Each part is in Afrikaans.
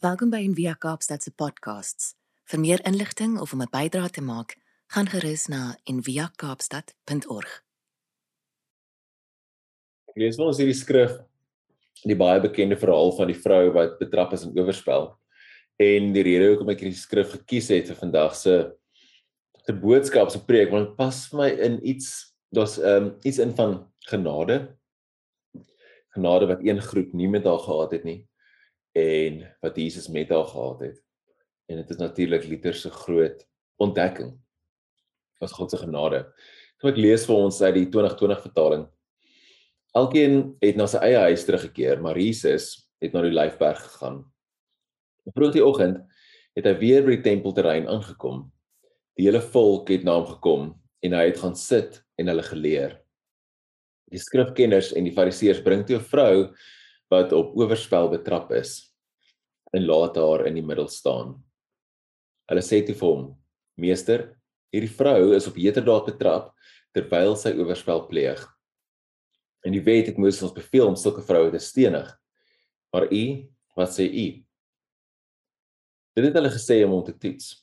Welkom by Envia Kaapstad se podcasts. Vir meer inligting of om 'n bydrae te maak, gaan gerus na enviakaapstad.org. Lees ons hierdie skrif, die baie bekende verhaal van die vrou wat betrap is in oorspel. En die rede hoekom ek hierdie skrif gekies het vir vandag se se boodskap se preek, want dit pas vir my in iets, daar's ehm um, iets in van genade. Genade wat een groep nie met haar gehad het nie en wat Jesus met haar gehad het. En dit is natuurlik liter se groot ontdekking. Was God se genade. Kom ek lees vir ons uit die 2020 vertaling. Elkeen het na sy eie huis teruggekeer, maar Jesus het na die Lyfberg gegaan. Vroeg die oggend het hy weer by die tempelterrein aangekom. Die hele volk het na hom gekom en hy het gaan sit en hulle geleer. Die skrifkenners en die fariseërs bring toe 'n vrou wat op oorspel betrap is en laat haar in die middel staan. Hulle sê toe vir hom: "Meester, hierdie vrou is op heterdaad betrap terwyl sy oorspel pleeg. En die wet het Moses ons beveel om sulke vroue te stenig. Maar u, wat sê u?" Dit het hulle gesê om hom te toets,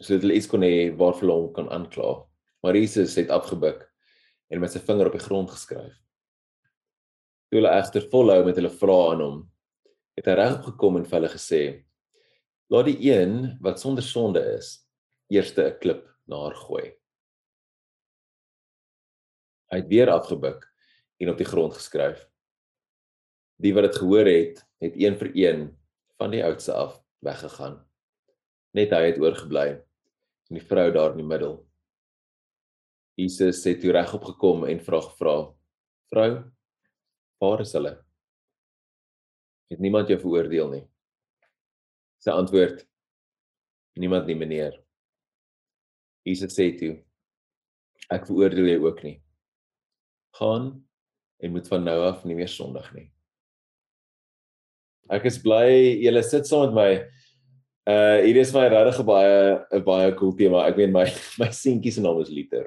sodat hulle iets kon hê waarvoor hulle hom kan aankla. Maar Jesus het afgebuk en met sy vinger op die grond geskryf. Toe hulle egter volhou met hulle vrae aan hom, het hy regop gekom en vir hulle gesê: "Laat die een wat sonder sonde is, eerste 'n klip na haar gooi." Hy het weer afgebuk en op die grond geskryf. Die wat dit gehoor het, het een vir een van die oudste af weggegaan. Net hy het oorgebly en die vrou daar in die middel. Jesus het toe regop gekom en vra gevra: "Vrou, Waar is hulle? Het niemand jou veroordeel nie? Sy antwoord: Niemand nie, meneer. Jesus sê toe: Ek veroordeel jou ook nie. Gaan en moet van nou af nie meer sondig nie. Ek is bly julle sit saam met my. Uh hier is my regtig baie 'n baie cool tema. Ek meen my my seentjie se naam is Liter.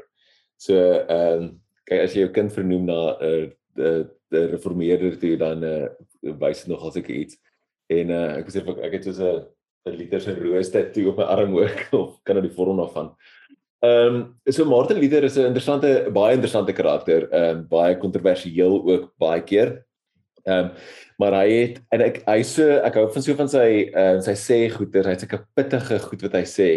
So ehm uh, kyk as jy jou kind vernoem na 'n uh, uh, die reformeerder toe dan uh, wys nog as ek iets en uh, ek sê ek het so 'n 'n liter se roos tattoo op my arm ook of kan nou die vorm daarvan. Ehm um, so Martin Luther is 'n interessante baie interessante karakter, ehm um, baie kontroversieel ook baie keer. Ehm um, maar hy het en ek hy so ek hou van so van sy uh, sy sê goeie, hy't sulke pittige goed wat hy sê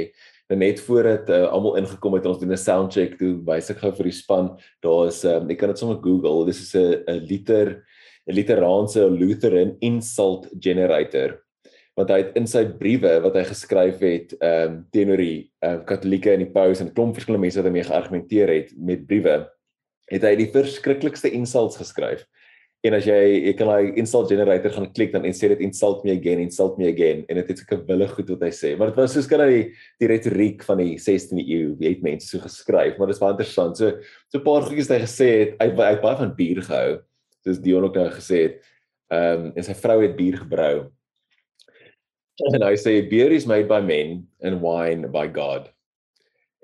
net voordat uh, almal ingekom het ons doen 'n sound check toe wys ek gou vir die span. Daar is um, ek kan dit sommer google. Dis is 'n 'n liter 'n literaanse Lutheran insult generator wat hy in sy briewe wat hy geskryf het um, teenoor die um, katolieke en die paus en 'n klomp verskillende mense wat daarmee geargumenteer het met briewe het hy die verskriklikste insults geskryf En as jy jy kan daai insult generator gaan klik dan en sê dit insult me again, insult me again en dit het seker wille goed wat hy sê. Maar dit was soos kan hy die retoriek van die 16de eeu, wie het mense so geskryf, maar dit is baie interessant. So so 'n paar goedjies wat hy gesê het, hy hy baie van bier gehou. Soos Dion ook nou gesê het. Ehm um, en sy vrou het bier gebrou. En hy sê beer is made by men and wine by God.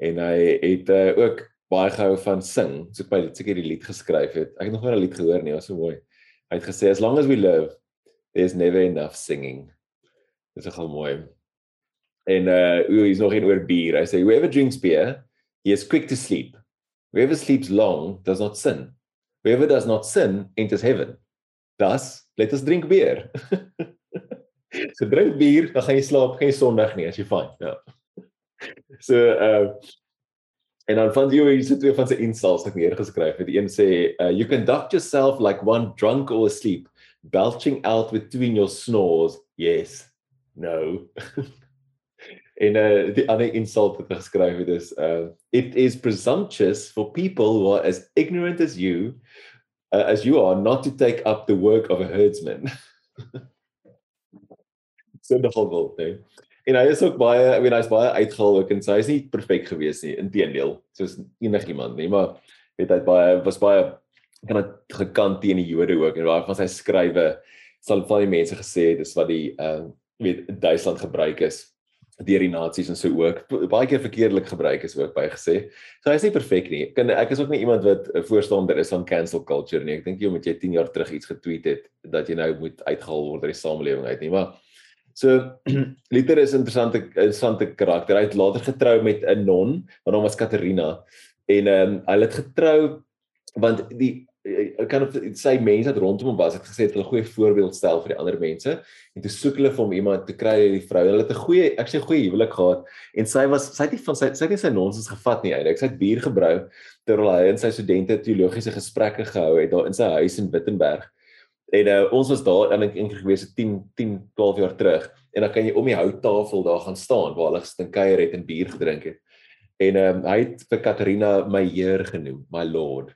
En hy het uh, ook baie gehou van sing. So ek by dit seker die lied geskryf het. Ek het nog nooit 'n lied gehoor nie, was so mooi. Hy het gesê as long as we live there's never enough singing. Dis nogal mooi. En uh hy's nog een oor bier. Hy sê whoever drinks beer, he is quick to sleep. Whoever sleeps long does not sin. Whoever does not sin enters heaven. Thus, let us drink beer. so drink bier, dan gaan jy slaap, geen sondig nie as jy fyn. Ja. So uh En dan van die sit twee van sy insults ek neergeskryf het. Een sê uh, you conduct yourself like one drunk or asleep, belching out between your snores. Yes. No. en uh, die ander insult wat ek geskryf het is uh, it is presumptuous for people who are as ignorant as you uh, as you are not to take up the work of a herdsman. nogal wil, nee. En hy is ook baie, I mean hy's baie uitgehaal ook en sy is nie perfek gewees nie, inteendeel, soos enigiemand nie, maar weet hy baie was baie kan dit gekant teen die Jode ook en baie van sy skrywe sal van die mense gesê dis wat die uh weet Duitsland gebruik is deur die nasies en so ook baie keer verkeerdelik gebruik is ook baie gesê. So hy is nie perfek nie. Kan ek is ook nie iemand wat voorstander is van cancel culture nie. Ek dink jy moet jy 10 jaar terug iets getweet het dat jy nou moet uitgehaal word uit die samelewing uit nie, maar So Luther is 'n interessante interessante karakter. Hy het later getrou met 'n non, haar naam was Katarina en ehm um, hulle het getrou want die ek kan sê mense wat rondom hom was het gesê het hulle goeie voorbeeld stel vir die ander mense. En toe soek hulle vir hom iemand te kry die vrou. Hulle het 'n goeie ek sê goeie huwelik gehad. En sy was sy het nie van sy sy het nie sy nonsens gevat nie eintlik. Sy het bier gebrou terwyl hy en sy studente teologiese gesprekke gehou het daar in sy huis in Wittenberg en uh, ons was daar aan 'n enkele gewees 10 10 12 jaar terug en dan kan jy om die houttafel daar gaan staan waar hulle gesin kuier het en bier gedrink het en um, hy het vir Katarina my heer genoem my lord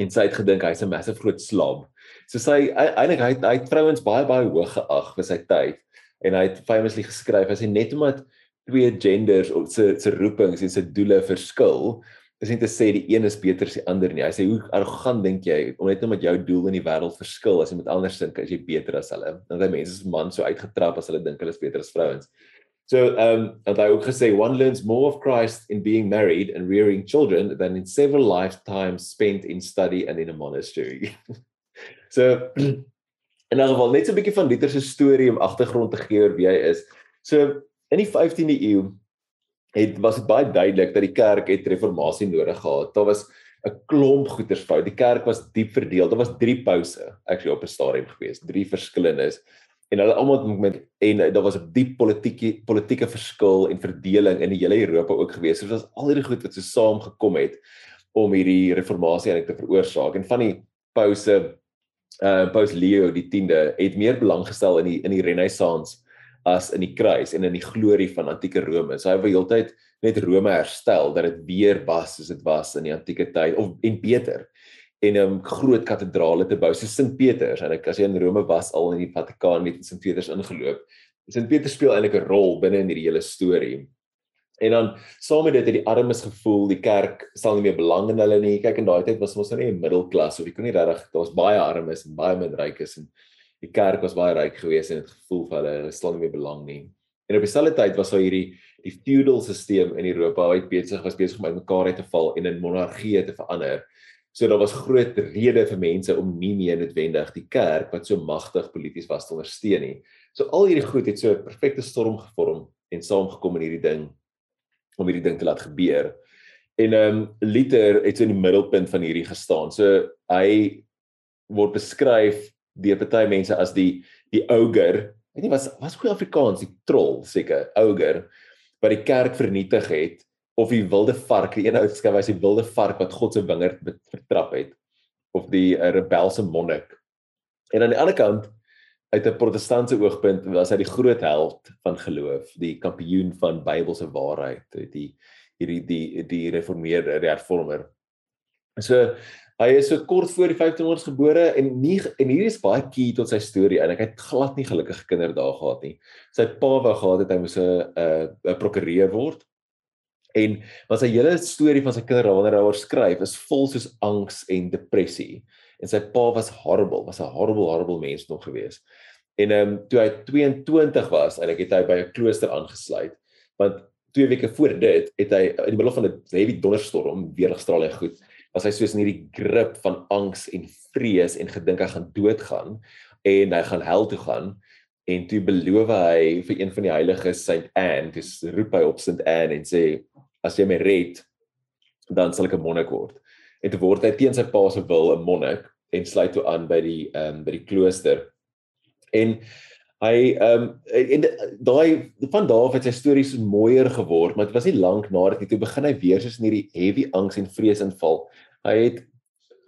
en sy het gedink hy's 'n massive groot slob. So sy eintlik hy hy het vrouens baie baie hoog geag vir sy tyd en hy het famously geskryf as hy net omdat twee genders of se se roepings en se doele verskil is nie te sê die een is beter as die ander nie. Hy sê hoe arrogant dink jy om net omdat jou doel in die wêreld verskil as jy met anders dink as jy beter as hulle. Want hy mense is man so uitgetrap as hulle dink hulle is beter as vrouens. So um and I ook gesê one learns more of Christ in being married and rearing children than in several lifetimes spent in study and in a monastery. so in 'n geval net so 'n bietjie van Luther se storie om agtergrond te gee oor wie hy is. So in die 15de eeu het was dit baie duidelik dat die kerk het reformatie nodig gehad. Daar was 'n klomp goeters fout. Die kerk was diep verdeel. Daar was 3 pouse actually op 'n stadium gewees, 3 verskillendes en hulle almal met en daar was 'n diep politieke politieke verskil en verdeling in die hele Europa ook gewees. So dit was al hierdie goed wat so saam gekom het om hierdie reformatie eintlik te veroorsaak. En van die pouse uh Paus Leo die 10de het meer belang gestel in die in die Renessans as in die kruis en in die glorie van antieke Rome. So hy wou heeltyd net Rome herstel dat dit weer was soos dit was in die antieke tyd of en beter en 'n um, groot kathedrale te bou soos Sint Petrus en ek as jy in Rome was al in die Vatikaan met Sint Petrus ingeloop. Sint Petrus speel eintlik 'n rol binne in hierdie hele storie. En dan saam met dit het die armes gevoel die kerk stel nie meer belang in hulle nie. Kyk in daai tyd was ons nou nie middelklas of jy kon nie regtig daar was baie armes en baie min rykes en die kerk was baie ryk geweest en het gevoel vir hulle hulle stel nie meer belang nie. En op dieselfde tyd was daar hierdie die feudal stelsel in Europa wat besig was besig om uitmekaar uit te val en in monargie te verander. So daar was groot rede vir mense om nie meer noodwendig die kerk wat so magtig polities was te ondersteun nie. So al hierdie goed het so 'n perfekte storm gevorm en saamgekom in hierdie ding om hierdie ding te laat gebeur. En ehm um, Luther het so in die middelpunt van hierdie gestaan. So hy word beskryf deur party mense as die die ogre. Weet nie wat was goeie Afrikaans, die troll seker, ogre wat die kerk vernietig het of die wilde vark, die een ou skryf hy sê wilde vark wat God se wingerd vertrap het of die uh, rebelse monnik. En aan die ander kant uit 'n protestantse oogpunt was hy die groot held van geloof, die kampioen van Bybelse waarheid, die hierdie die die gereformeerde hervormer. So hy is so kort voor die 1500s gebore en nie en hierdie is baie key tot sy storie en ek het glad nie gelukkige kinderdae gehad nie. Sy pa wou gehad het hy moes 'n 'n prokureur word En wat sy hele storie van sy kinders wanneer hy oor skryf is vol soos angs en depressie. En sy pa was horrible, was 'n horrible horrible mens nog gewees. En ehm um, toe hy 22 was, ek het hy by 'n klooster aangesluit, want twee weke voor dit het hy in die middel van 'n heavy donderstorm, weerligstraal en goed, was hy soos in hierdie grip van angs en vrees en gedink hy gaan doodgaan en hy gaan hel toe gaan en toe beloof hy vir een van die heiliges Saint Anne, dis roep hy op Saint Anne en sê as jy my red dan sal ek 'n monnik word. En toe word hy teen sy pa se wil 'n monnik en sluit toe aan by die ehm um, by die klooster. En hy ehm um, en daai van daar af het sy stories mooier geword, maar dit was nie lank nadat hy toe begin hy weer soos in hierdie heavy angs en vrees inval. Hy het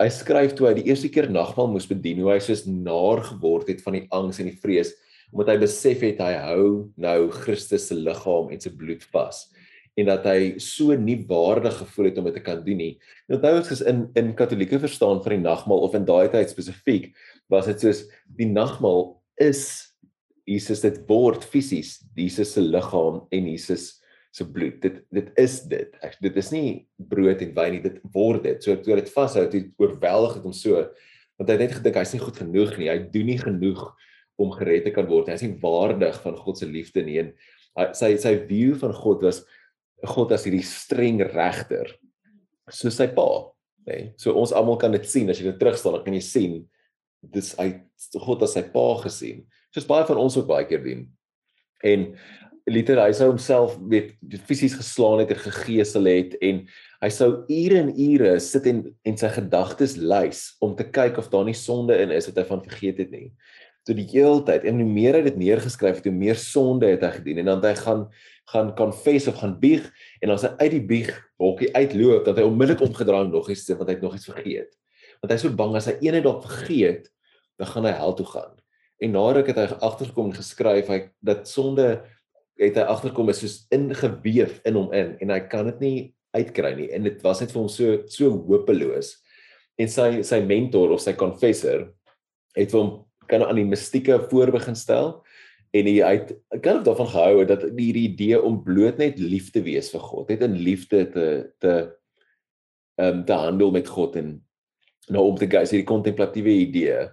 hy skryf toe hy die eerste keer nagmaal moes bedien hoe hy soos naar geword het van die angs en die vrees omdat hy besef het hy hou nou Christus se liggaam en sy bloed vas en dat hy so nie waardig gevoel het om dit te kan doen nie. En onthou ons is in in Katolieke verstaan van die nagmaal of in daai tyd spesifiek was dit soos die nagmaal is Jesus dit word fisies Jesus se liggaam en Jesus se bloed. Dit dit is dit. Ek dit is nie brood en wyn nie, dit word dit. So toe dit vashou, dit oorweldig het hom so want hy het net gedink hy's nie goed genoeg nie. Hy doen nie genoeg om gered te kan word. Hy's nie waardig van God se liefde nie. En sy sy view van God was God as hierdie streng regter soos sy pa, nê. Nee, so ons almal kan dit sien as jy dit terugstaan, dan kan jy sien dis hy God as sy pa gesien. Soos baie van ons ook baie keer doen. En liter hy sou homself weet fisies geslaan het en gegeesel het en hy sou ure en ure sit en en sy gedagtes lys om te kyk of daar nie sonde in is wat hy van vergeet het nie. So die heeltyd en hoe meer hy dit neergeskryf het, hoe meer sonde het hy gedoen en dan hy gaan gaan confess of gaan bieg en as hy uit die bieg hokkie uitloop dat hy onmiddellik omgedraai nog iets want hy het nog iets vergeet. Want hy is so bang as hy eendag dalk vergeet, dan gaan hy hel toe gaan. En nadat het hy agtergekom en geskryf hy dat sonde het hy agterkom is soos ingeweef in hom in en hy kan dit nie uitkry nie. En dit was net vir hom so so hopeloos. En sy sy mentor of sy confessor het vir hom kan aan die mistieke voorbegin stel en hy het kan het daarvan gehou dat hierdie idee om bloot net lief te wees vir God net in liefde te te ehm um, te handel met God en nou om te gaan hierdie kontemplatiewe idee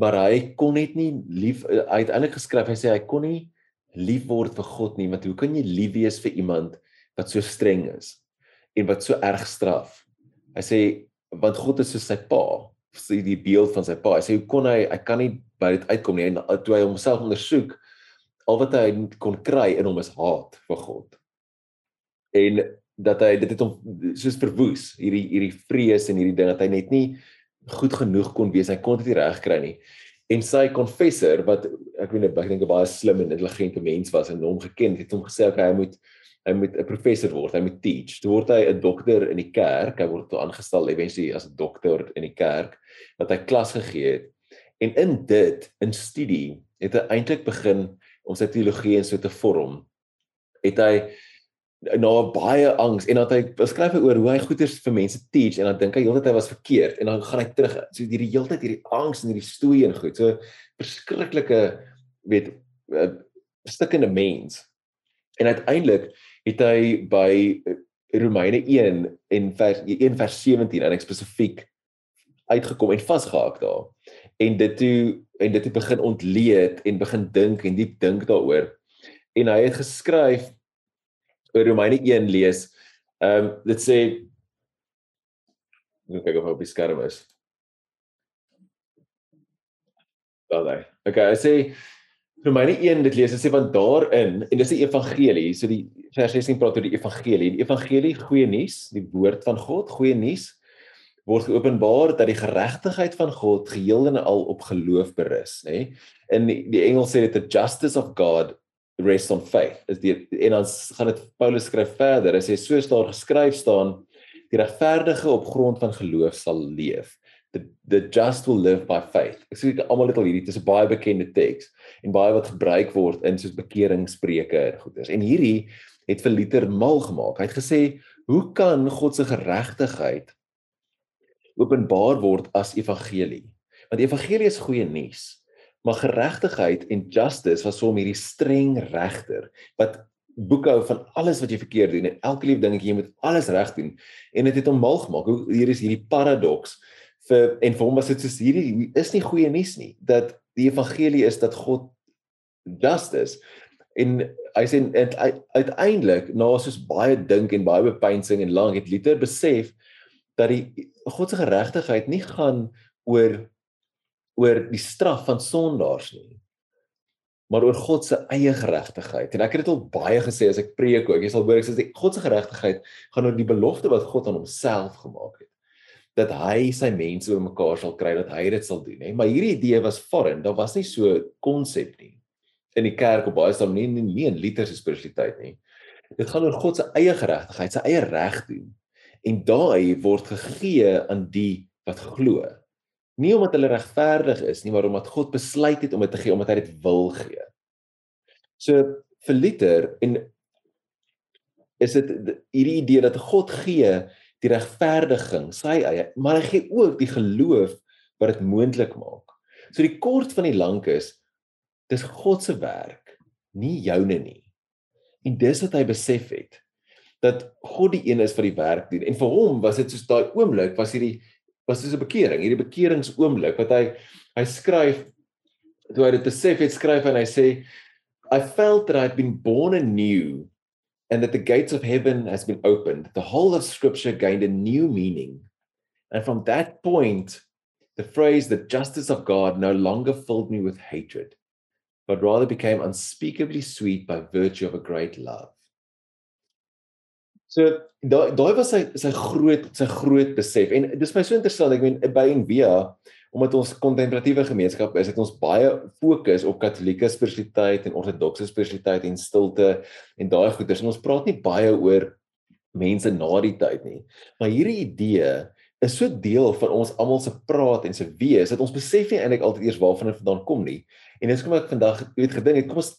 maar hy kon net nie lief hy het eintlik geskryf hy sê hy kon nie lief word vir God nie, want hoe kan jy lief wees vir iemand wat so streng is en wat so erg straf? Hy sê want God is soos sy pa, sy die beeld van sy pa. Hy sê hoe kon hy hy kan nie by dit uitkom nie en toe hy homself ondersoek, al wat hy kon kry in hom is haat vir God. En dat hy dit het hom soos verwoes, hierdie hierdie vrees en hierdie ding dat hy net nie goed genoeg kon wees, hy kon dit nie reg kry nie en sy confessor wat ek weet ek dink 'n baie slim en intelligente mens was en hom geken het hom gesê okay, hy moet hy moet 'n professor word, hy moet teach. Toe word hy 'n dokter in die kerk, hy word toe aangestel eventually as 'n dokter in die kerk wat hy klas gegee het. En in dit, in studie, het hy eintlik begin om sy teologie en so te vorm. Het hy na baie angs en dan hy beskryf oor hoe hy goeders vir mense teach en dan dink hy heeltyd hy was verkeerd en dan gaan hy terug so hierdie heeltyd hierdie angs en hierdie stoei en goed so verskriklike weet eh, stikkende mens. En uiteindelik het hy by Romeine 1 en vers 1 vers 17 en ek spesifiek uitgekom en vasgehaak daar. En dit toe en dit het begin ontleed en begin dink en diep dink daaroor. En hy het geskryf Romeine 1 lees, ehm um, dit sê ek kyk of op die skerm is. Daai. Okay, hy sê Romeine 1 dit lees, hy sê want daarin en dis die evangelie, so die vers 16 praat oor die evangelie. Die evangelie, goeie nuus, die woord van God, goeie nuus word geopenbaar dat die geregtigheid van God geheel en al op geloof berus, nê? In die, die Engels sê dit the justice of God rest on faith. Is die en dan gaan dit Paulus skryf verder. Hy sê soos daar geskryf staan, die regverdige op grond van geloof sal leef. The the just will live by faith. Ek sê almal het al hierdie dis 'n baie bekende teks en baie wat gebruik word in soos bekeringspreke en goeders. En hierdie het vir Luther mal gemaak. Hy het gesê, "Hoe kan God se geregtigheid openbaar word as evangelie?" Want evangelie is goeie nuus. Maar geregtigheid en justice was vir hom hierdie streng regter wat boekhou van alles wat jy verkeerd doen en elke lief dingetjie jy moet alles reg doen en dit het hom mal gemaak. Hoe hier is hierdie paradoks vir en vir hom was dit soos hierdie is nie goeie nuus nie dat die evangelie is dat God justice en hy sê uiteindelik na soos baie dink en baie bepeinsing en lank het Luther besef dat die God se geregtigheid nie gaan oor oor die straf van sondaars nie maar oor God se eie geregtigheid. En ek het dit al baie gesê as ek preek ook. Jy sal hoor ek sê God se geregtigheid gaan oor die belofte wat God aan homself gemaak het dat hy sy mense oor mekaar sal kry dat hy dit sal doen hè. Maar hierdie idee was foreign. Daar was nie so konsep nie in die kerk op baie staan nie nie, nie in liter se spiritualiteit nie. Dit gaan oor God se eie geregtigheid sy eie reg doen. En daai word gegee aan die wat glo Nie omdat hulle regverdig is nie, maar omdat God besluit het om dit te gee omdat hy dit wil gee. So vir Luther en is dit hierdie idee dat God gee die regverdiging, sy eie, maar hy gee ook die geloof wat dit moontlik maak. So die kort van die lank is dis God se werk, nie joune nie. En dis wat hy besef het dat God die een is wat die werk doen. En vir hom was dit soos daai oomblik was hierdie was dis 'n bekering, hierdie bekeringsoomblik wat hy hy skryf toe hy dit besef het skryf en hy sê I felt that I'd been born anew and that the gates of heaven has been opened. The whole of scripture gained a new meaning. And from that point the phrase the justice of God no longer filled me with hatred. but rather became unspeakably sweet by virtue of a great love. So daai daai was sy sy groot sy groot besef. En dis my so interessant ek meen by Envia omdat ons kontemplatiewe gemeenskap is het ons baie fokus op katolieke spiritualiteit en ortodokse spiritualiteit en stilte en daai goeders. En ons praat nie baie oor mense na die tyd nie. Maar hierdie idee is so deel van ons almal se praat en se wees dat ons besef nie eintlik altyd eers waarvan dit vandaan kom nie. En dis kom ek vandag weet gedink het kom ons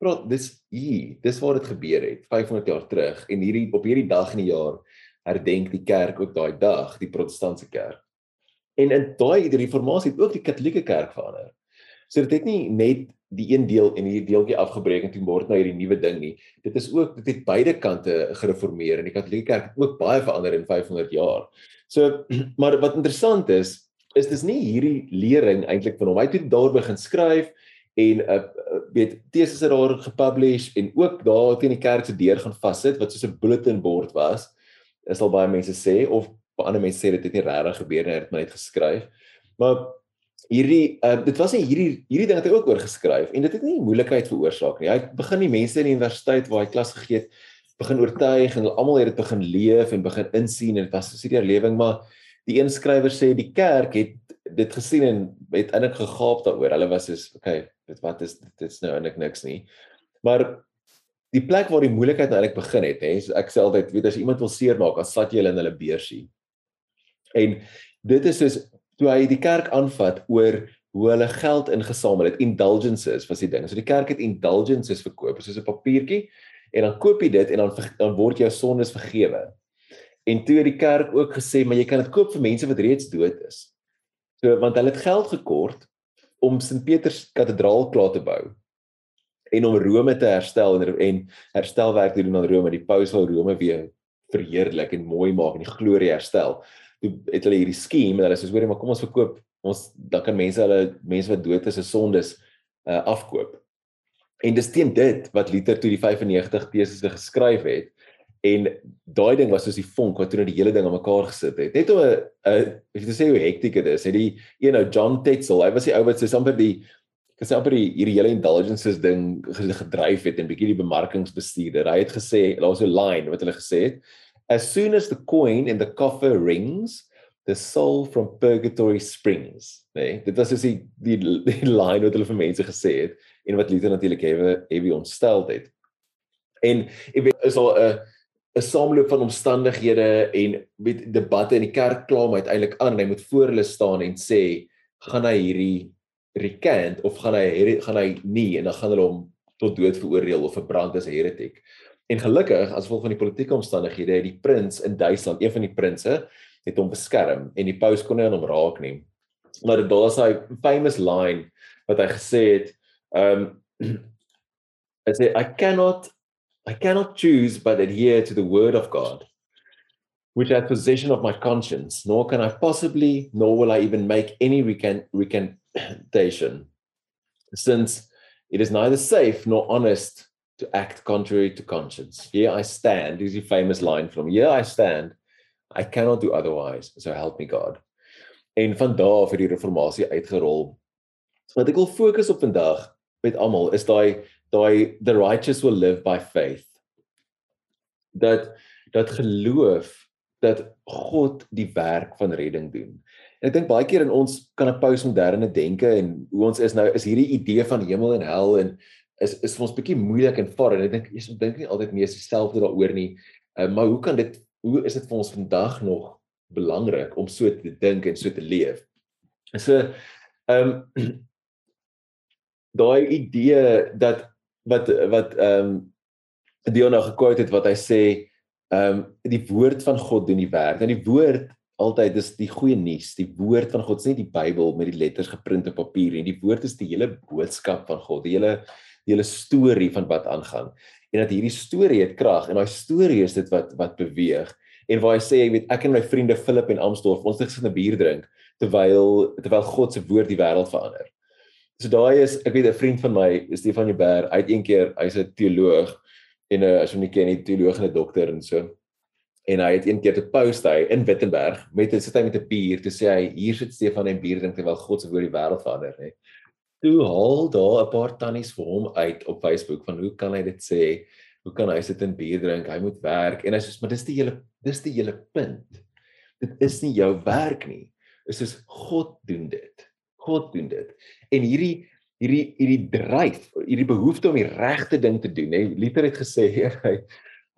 praat dis hier, dis waar dit gebeur het 500 jaar terug en hierdie op hierdie dag in die jaar herdenk die kerk ook daai dag, die protestantse kerk. En in daai die reformatie het ook die katolieke kerk verander. So dit het nie net die een deel en hierdie deeltjie afgebreek en toe word nou hierdie nuwe ding nie. Dit is ook dit het beide kante gereformeer en die katolieke kerk het ook baie verander in 500 jaar. So maar wat interessant is, is dis nie hierdie lering eintlik van hom. Hy het daar begin skryf en uh, weet teses het daar gepublish en ook daar teen die kerk se deur gaan vassit wat soos 'n bulletin board was is al baie mense sê of ander mense sê dit het nie regtig gebeur nie, hy het maar net geskryf. Maar hierdie uh, dit was nie hierdie hierdie ding het hy ook oor geskryf en dit het nie moeilikheid veroorsaak nie. Hy begin die mense in die universiteit waar hy klas gegee het begin oortuig en almal het dit begin leef en begin insien en dit was 'n serieuse lewing maar die een skrywer sê die kerk het dit gesien en het eintlik gegaap daaroor. Hulle was soos okay, dit wat is dit is nou eintlik niks nie. Maar die plek waar die moeilikheid nou eintlik begin het, hè, ek sê altyd, weet as iemand wil seermaak, dan sat jy hulle in hulle beursie. En dit is soos toe hy die kerk aanvat oor hoe hulle geld ingesamel het, indulgences was die ding. So die kerk het indulgences verkoop, soos 'n papiertjie en dan koop jy dit en dan dan word jou sondes vergewe. En toe het die kerk ook gesê, maar jy kan dit koop vir mense wat reeds dood is. So want hulle het geld gekort om Sint Petrus kathedraal klaar te bou en om Rome te herstel en, en herstelwerk te doen aan Rome, die paus wil Rome weer verheerlik en mooi maak en die glorie herstel. Toe het hulle hierdie skema en hulle sê hoorie maar kom ons verkoop ons dan kan mense hulle mense wat dood is se sondes uh, afkoop. En dis teen dit wat Luther toe die 95 teses geskryf het en daai ding was soos die vonk wat toe net die hele ding aan mekaar gesit het. Net om 'n ek wil sê hoe hektiek dit is. Het die een nou John Tetzel, hy was die ou wat so amper die ek sê amper die hierdie hele indulgences ding gedryf het en bietjie die bemarkingsbestuurder. Hy het gesê, daar was 'n line wat hulle gesê het, as soon as the coin in the coffer rings, the soul from purgatory springs. Nee, dit was soos die die, die line wat hulle vir mense gesê het en wat Luther natuurlik hewe hewe ontstel het. En ek weet is al 'n uh, 'n saamloop van omstandighede en weet debatte in die kerk klaar maar uiteindelik aan hy moet voor hulle staan en sê gaan hy hierdie recant of gaan hy gaan hy nie en dan gaan hulle hom tot dood veroordeel of verbrand as 'n heretic. En gelukkig as gevolg van die politieke omstandighede het die prins in Duitsland, een van die prinse, het hom beskerm en die paus kon nie aan hom raak nie. Maar daar is hy famous line wat hy gesê het, um hy sê I cannot I cannot choose but adhere to the word of God, which hath possession of my conscience, nor can I possibly, nor will I even make any recant- recantation, since it is neither safe nor honest to act contrary to conscience. Here I stand, is the famous line from Here I stand, I cannot do otherwise, so help me God. En van het die reformatie uitgerol. Wat ek wil fokus op vandag met almal is daai daai the righteous will live by faith dat dat geloof dat God die werk van redding doen. En ek dink baie keer in ons kan 'n postmoderne denke en hoe ons is nou is hierdie idee van hemel en hel en is is vir ons bietjie moeilik en vaar en ek dink jy dink nie altyd meer dieselfde daaroor nie. Uh, maar hoe kan dit hoe is dit vir ons vandag nog belangrik om so te dink en so te leef? So ehm um, daai idee dat wat wat ehm um, Dion nou gekwote het wat hy sê ehm um, die woord van God doen die werk. En die woord altyd is die goeie nuus. Die woord van God is nie die Bybel met die letters geprint op papier nie. Die woord is die hele boodskap van God, die hele die hele storie van wat aangaan. En dat hierdie storie het krag en daai storie is dit wat wat beweeg. En waar hy sê, jy weet, ek en my vriende Philip en Amstorf, ons het gesit 'n bier drink terwyl terwyl God se woord die wêreld verander. So daai is ek weet 'n vriend van my, Stefan Jubber, hy het een keer, hy's 'n teoloog en uh, as jy nie ken nie, teoloog en 'n dokter en so. En hy het een keer te post hy in Wittenberg met 'n sit hy met 'n bier te sê hy hier sit Stefan en bier drink terwyl God se woord die wêreld verander, hè. toe haal daar 'n paar tannies vir hom uit op Facebook van hoe kan hy dit sê? Hoe kan hy sit en bier drink? Hy moet werk en hy sê maar dis die hele dis die hele punt. Dit is nie jou werk nie. Dit is God doen dit. God doen dit. En hierdie hierdie hierdie dryf, hierdie behoefte om die regte ding te doen, hè. Luther het gesê hy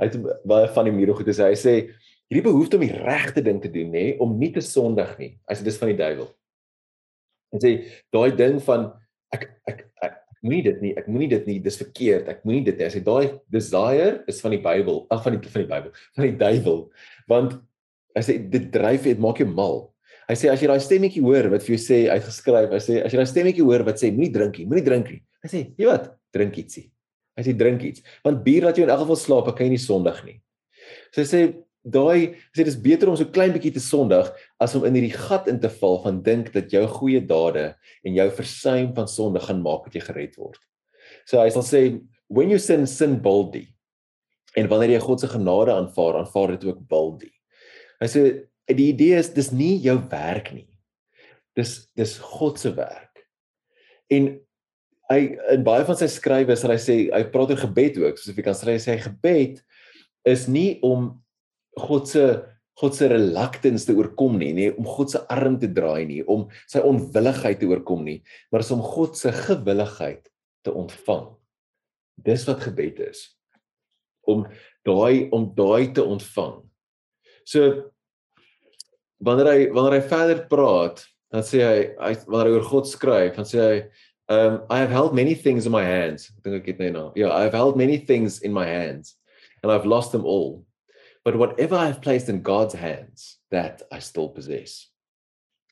hy het baie van die mure goed gesê. Hy sê hierdie behoefte om die regte ding te doen, hè, om nie te sondig nie. Hy sê dis van die duiwel. Hy sê daai ding van ek ek ek moenie dit nie, ek moenie dit nie, dis verkeerd. Ek moenie dit nie. Hy sê daai desire is van die Bybel, ag van die van die Bybel, van die duiwel. Want hy sê dit dryf dit maak jou mal. Hy sê as jy daai stemmetjie hoor wat vir jou sê uitgeskryf, hy sê as jy daai stemmetjie hoor wat sê moenie drink nie, moenie drink nie. Hy sê, "Jy wat? Drink ietsie." Hy sê drink iets, want bier laat jou in elk geval slaap, kan jy nie sondig nie. So hy sê daai sê dis beter om so klein bietjie te sondig as om in hierdie gat in te val van dink dat jou goeie dade en jou versuim van sonde gaan maak dat jy gered word. So hy sal sê when you sin sin boldly. En wanneer jy God se genade aanvaar, aanvaar dit ook boldly. Hy sê die idee is dis nie jou werk nie. Dis dis God se werk. En hy in baie van sy skrywe sal hy sê hy praat oor gebed ook, soos jy kan sê hy sê gebed is nie om God se God se reluctance te oorkom nie, nie om God se arm te draai nie, om sy onwilligheid te oorkom nie, maar is om God se gewilligheid te ontvang. Dis wat gebed is. Om daai om daai te ontvang. So wanneer hy wanneer hy verder praat, dan sê hy, hy wanneer hy oor God skryf, dan sê hy um I have held many things in my hands. Ek dink ek het net nou. Yeah, I have held many things in my hands and I've lost them all. But whatever I have placed in God's hands, that I still possess.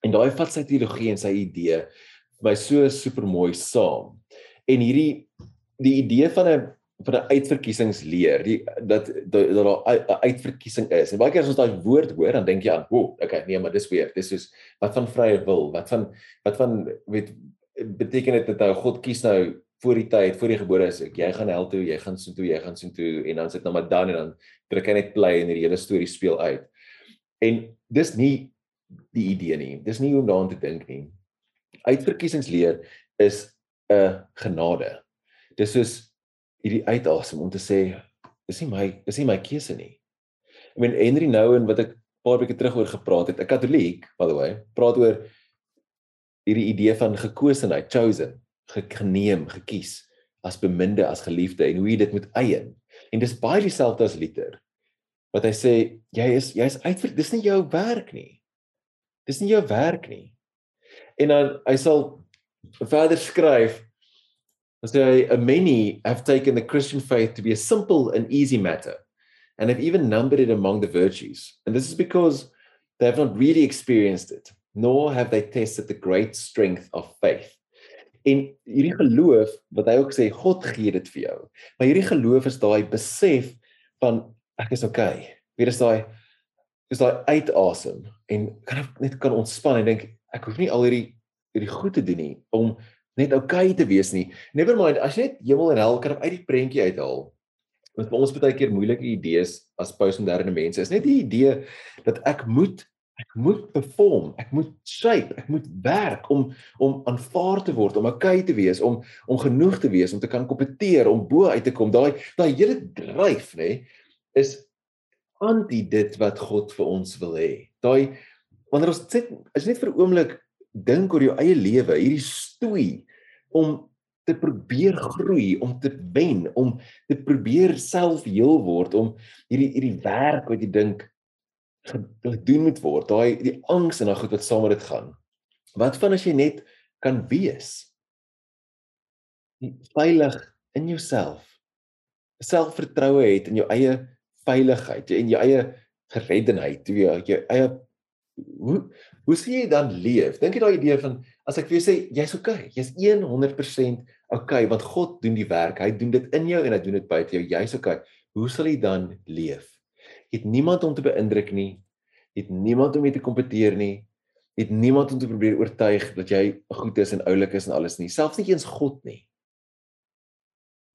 En daai vat sy teologie en sy idee by so super mooi saam. En hierdie die idee van 'n van 'n uitverkiesingsleer, die dat dat daar 'n uitverkiesing is. En baie keer as ons daai woord hoor, dan dink jy aan, "O, okay, nee, maar dis weer. Dis soos wat van vrye wil? Wat van wat van weet beteken dit dat nou God kies nou voor die tyd, voor die gebore is ek, jy gaan hel toe, jy gaan soontoe, jy gaan soontoe en dan sit nou maar dan en dan druk hy net play en die hele storie speel uit. En dis nie die idee nie. Dis nie hoe om daaraan te dink nie. Uitverkiesingsleer is 'n genade. Dis soos hierdie uitasem om te sê dis nie my dis nie my keuse nie. I mean Henry Nouwen wat ek paar weke terug oor gepraat het, 'n Katoliek by the way, praat oor hierdie idee van gekosenheid, chosen, geneem, gekies as beminde, as geliefde en hoe jy dit moet eien. En dis baie dieselfde as Luther. Wat hy sê, jy is jy is uit dis nie jou werk nie. Dis nie jou werk nie. En dan hy sal verder skryf So many have taken the Christian faith to be a simple and easy matter and have even numbered it among the virtues. And this is because they have not really experienced it, nor have they tested the great strength of faith. En hierdie geloof wat hy ook sê God gee dit vir jou. Maar hierdie geloof is daai besef van ek is okay. Weer is daai is daai uitasem en kan net kan ontspan en dink ek hoef nie al hierdie hierdie goed te doen nie om net okay te wees nie. Never mind, as jy net hemel en hel kan uit die prentjie uithaal. Want vir ons baie keer moeilike idees as postmoderne mense is net die idee dat ek moet ek moet perform, ek moet shape, ek moet werk om om aanvaar te word, om okay te wees, om om genoeg te wees om te kan kompeteer, om bo uit te kom. Daai daai hele dryf, nê, is anti dit wat God vir ons wil hê. Daai wanneer ons sit is net vir 'n oomblik dink oor jou eie lewe, hierdie stoei om te probeer groei, om te wen, om te probeer self heel word, om hierdie hierdie werk wat jy dink gedoen moet word, daai die angs en daai goed wat saam met dit gaan. Wat van as jy net kan wees? Veilig in jouself. Selfvertroue het in jou eie veiligheid en jou eie gereddenheid, jou, jou eie hoe hoe sê jy dan leef? Dink jy daai idee van as ek vir jou sê jy's okay, jy's 100% okay want God doen die werk. Hy doen dit in jou en hy doen dit buite jou. Jy's okay. Hoe sal jy dan leef? Jy het niemand om te beïndruk nie. Jy het niemand om mee te kompeteer nie. Jy het niemand om te probeer oortuig dat jy goed is en oulik is en alles nie. Selfs nie eens God nie.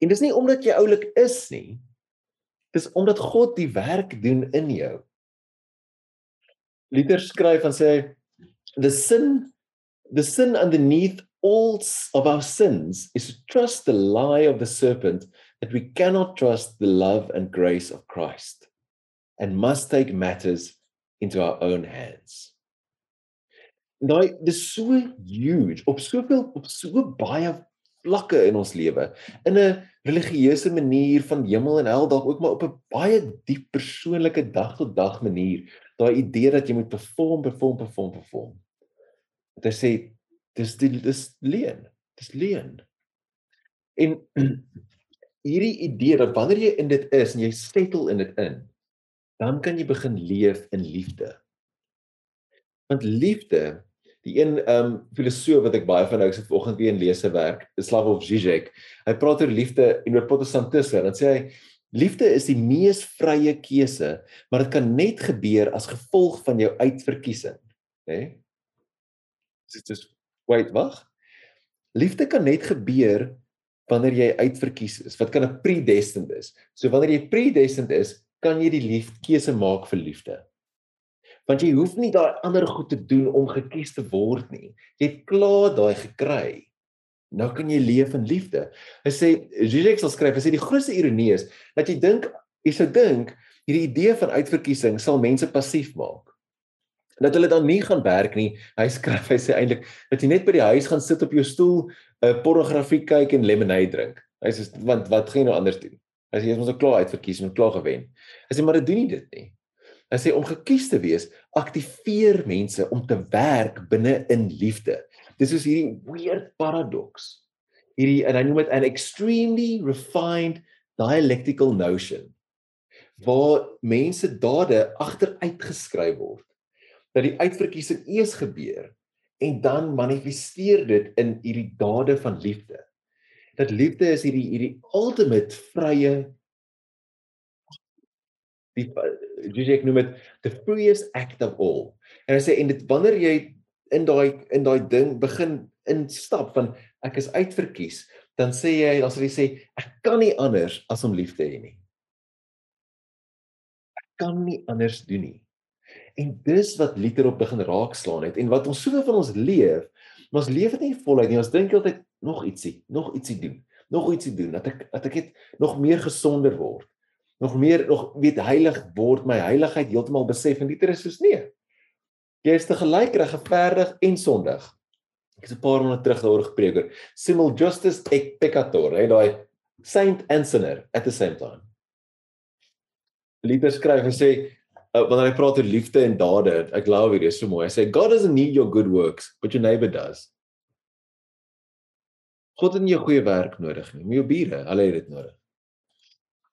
En dis nie omdat jy oulik is nie. Dis omdat God die werk doen in jou. Luther skryf en sê the sin the sin underneath all of our sins is to trust the lie of the serpent that we cannot trust the love and grace of Christ and must take matters into our own hands. Nou, dis so huge op soveel op so baie vlakke in ons lewe. In 'n religieuse manier van hemel en hel dalk ook maar op 'n baie diep persoonlike dag tot dag manier. Daai idee dat jy moet perform, perform, perform, perform. Dit sê dis die dis leen. Dis leen. En hierdie idee dat wanneer jy in dit is en jy settle in dit in, dan kan jy begin leef in liefde. Want liefde die een ehm um, filosoof wat ek baie van nou ek sit vanoggend weer in lese werk, Slavoj Žižek. Hy praat oor liefde en oor protestantisme. Dan sê hy liefde is die mees vrye keuse, maar dit kan net gebeur as gevolg van jou uitverkiesing, né? Nee? Dit is wait, wag. Liefde kan net gebeur wanneer jy uitverkies is. Wat kan 'n predestined is? So wanneer jy predestined is, kan jy die liefde keuse maak vir liefde want jy hoef nie daai ander goed te doen om gekies te word nie. Jy het klaar daai gekry. Nou kan jy leef in liefde. Hy sê Zizek sal skryf, hy sê die grootste ironie is dat jy dink jy sou dink hierdie idee van uitverkiesing sal mense passief maak. Dat hulle dan nie gaan werk nie. Hy skryf hy sê eintlik dat jy net by die huis gaan sit op jou stoel, 'n uh, pornografie kyk en lemonade drink. Hy sê want wat gaan jy nou anders doen? Hy sê jy het ons al klaar uitverkies en klaar gewen. Hy sê maar dit doen nie dit nie. Hy sê om gekies te wees, aktiveer mense om te werk binne in liefde. Dis is hierdie weird paradox. Hierdie en hy noem dit an extremely refined dialectical notion waar mense dade agteruit geskryf word dat die uitverkiesing eers gebeur en dan manifesteer dit in hierdie dade van liefde. Dat liefde is hierdie hierdie ultimate vrye die Jesus noem dit the freest act of all. En hy sê en dit wanneer jy in daai in daai ding begin instap van ek is uitverkies, dan sê jy dan sal jy sê ek kan nie anders as om lief te hê nie. Ek kan nie anders doen nie. En dis wat liter op begin raakslaan het en wat ons soveel van ons leef, ons leef dit nie voluit nie. Ons dink altyd nog ietsie, nog ietsie doen, nog ietsie doen dat ek dat ek net nog meer gesonder word nog meer nog weet heilig word my heiligheid heeltemal besef en dieter is soos nee. Jy is te gelyk regverdig en sondig. Ek het 'n paar maande terug daaroor gepreek oor simul justus et peccator, hè, daai saint and sinner at the same time. Luther skryf en sê uh, wanneer hy praat oor liefde en dade, ek glo hierdie is so mooi. Hy sê God doesn't need your good works, but your neighbor does. God het nie jou goeie werk nodig nie, maar jou bure, hulle het dit nodig.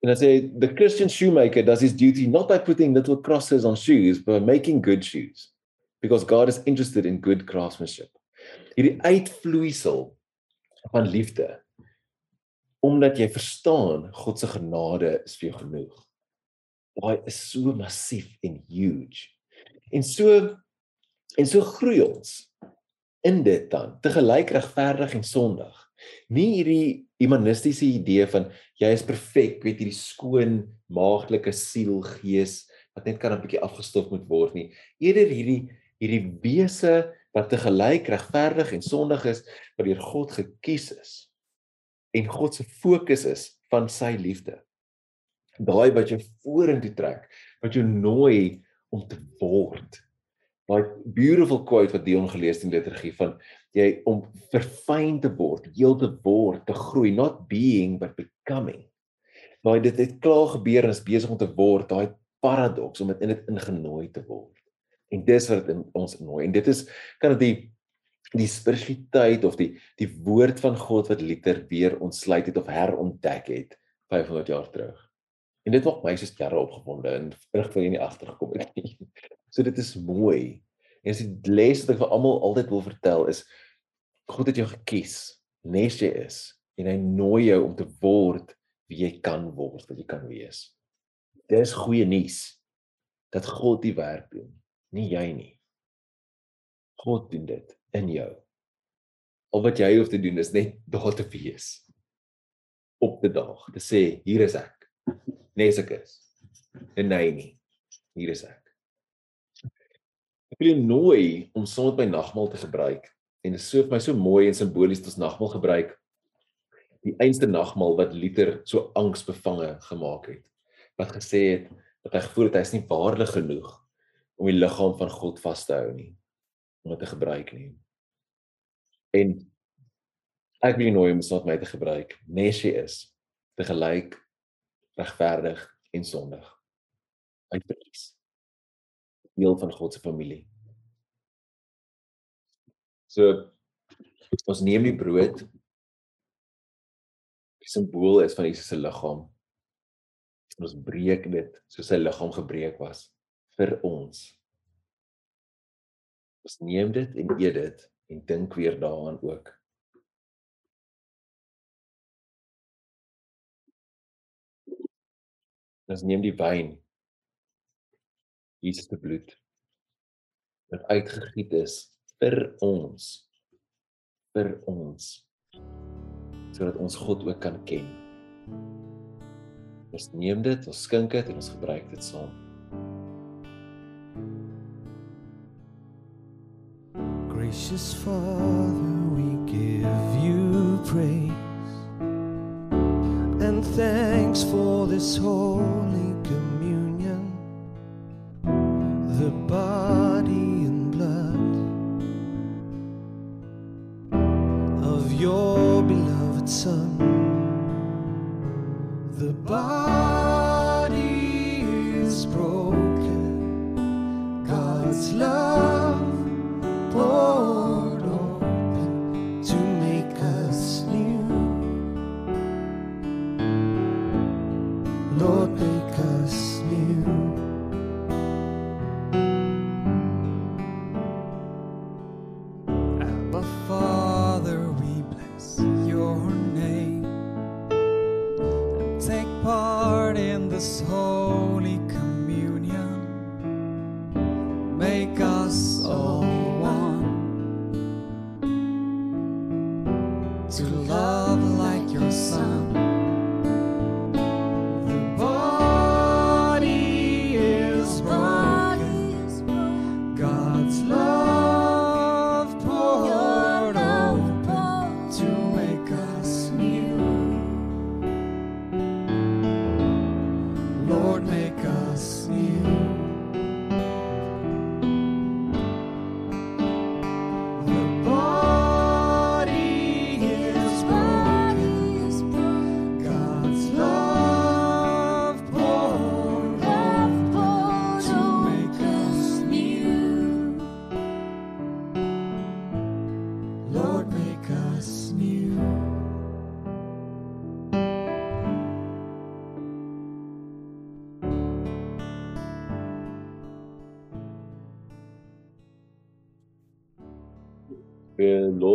And I say the Christian shoemaker does his duty not by putting little crosses on shoes, but by making good shoes. Because God is interested in good craftsmanship. Hierdie uitvloeisel van liefde omdat jy verstaan God se genade is vir jou genoeg. Daai is so massief en huge. En so en so groei ons in dit dan te gelyk regverdig en sondig. Nie hierdie humanistiese idee van jy is perfek, weet hierdie skoon maagdelike siel gees wat net kan 'n bietjie afgestof moet word nie. Eerder hierdie hierdie wese wat te gelyk regverdig en sondig is wat deur God gekies is en God se fokus is van sy liefde. Daai wat jou vorentoe trek, wat jou nooi om te word. Daai beautiful quote wat Dion gelees het in liturgie van jy om verfyn te word, heel te word, te groei, not being but becoming. Maar dit het klaar gebeur en is besig om te word, daai paradoks om dit in dit ingenooi te word. En dis wat in ons nooi. En dit is kan dit die spiritualiteit of die die woord van God wat liter weer ontsluit het of herontdek het 500 jaar terug. En dit maak my so sterre opgewonde en vrug van hier nie agtergekom het nie. So dit is mooi. En as die les wat ek vir almal altyd wil vertel is God het jou gekies, nes jy is en hy nooi jou om te word wie jy kan word, wat jy kan wees. Dis goeie nuus dat God die werk doen, nie jy nie. God doen dit in jou. Al wat jy hoef te doen is net daar te wees. Op die dag te sê hier is ek. Nes ek is. En nee nie. Hier is ek. Ek wil jou nooi om saam met my nagmaal te gebruik en dit is so vir my so mooi en simbolies as nagmaal gebruik. Die einste nagmaal wat Luther so angsbevange gemaak het. Wat gesê het dat hy gevoel het hy is nie waardig genoeg om die liggaam van God vas te hou nie om dit te gebruik nie. En ek wil nooi om dit my te gebruik, nes jy is te gelyk regverdig en sondig. Uitverkies. Deel van God se familie. So ons neem die brood die simbool is van Jesus se liggaam. Ons breek dit soos sy liggaam gebreek was vir ons. Ons neem dit en eet dit en dink weer daaraan ook. Ons neem die wyn. Jesus se bloed wat uitgegiet is vir ons vir ons sodat ons God ook kan ken. Ons neem dit, ons skink dit en ons gebruik dit saam. Gracious Father, we give you praise and thanks for this holy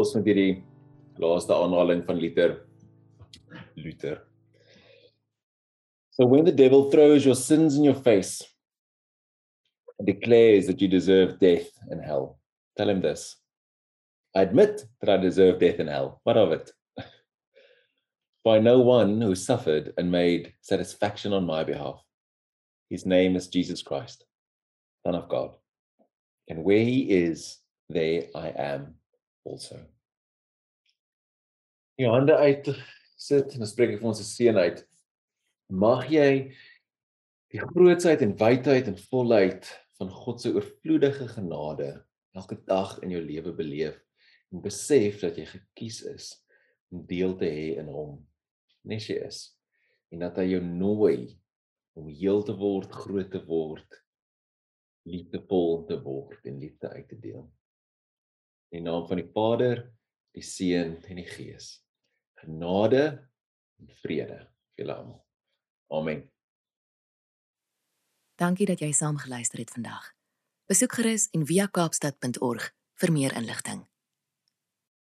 los met hierdie laaste aanhaling van Luther. Luther. So when the devil throws your sins in your face and declares that you deserve death and hell, tell him this. I admit that I deserve death and hell. What of it? By no one who suffered and made satisfaction on my behalf. His name is Jesus Christ, Son of God. And where he is, there I am also. Jou hande uit sit en dan spreek ek vir ons se seën uit. Mag jy die grootsheid en wydheid en volheid van God se oorvloedige genade elke dag in jou lewe beleef en besef dat jy gekies is om deel te hê in hom nes jy is en dat hy jou nooi om heel te word, groot te word, liefdevol te word en liefde uit te deel. In die naam van die Vader, die Seun en die Gees. Genade en vrede vir julle almal. Amen. Dankie dat jy saam geluister het vandag. Besoek gerus en via kaapstad.org vir meer inligting.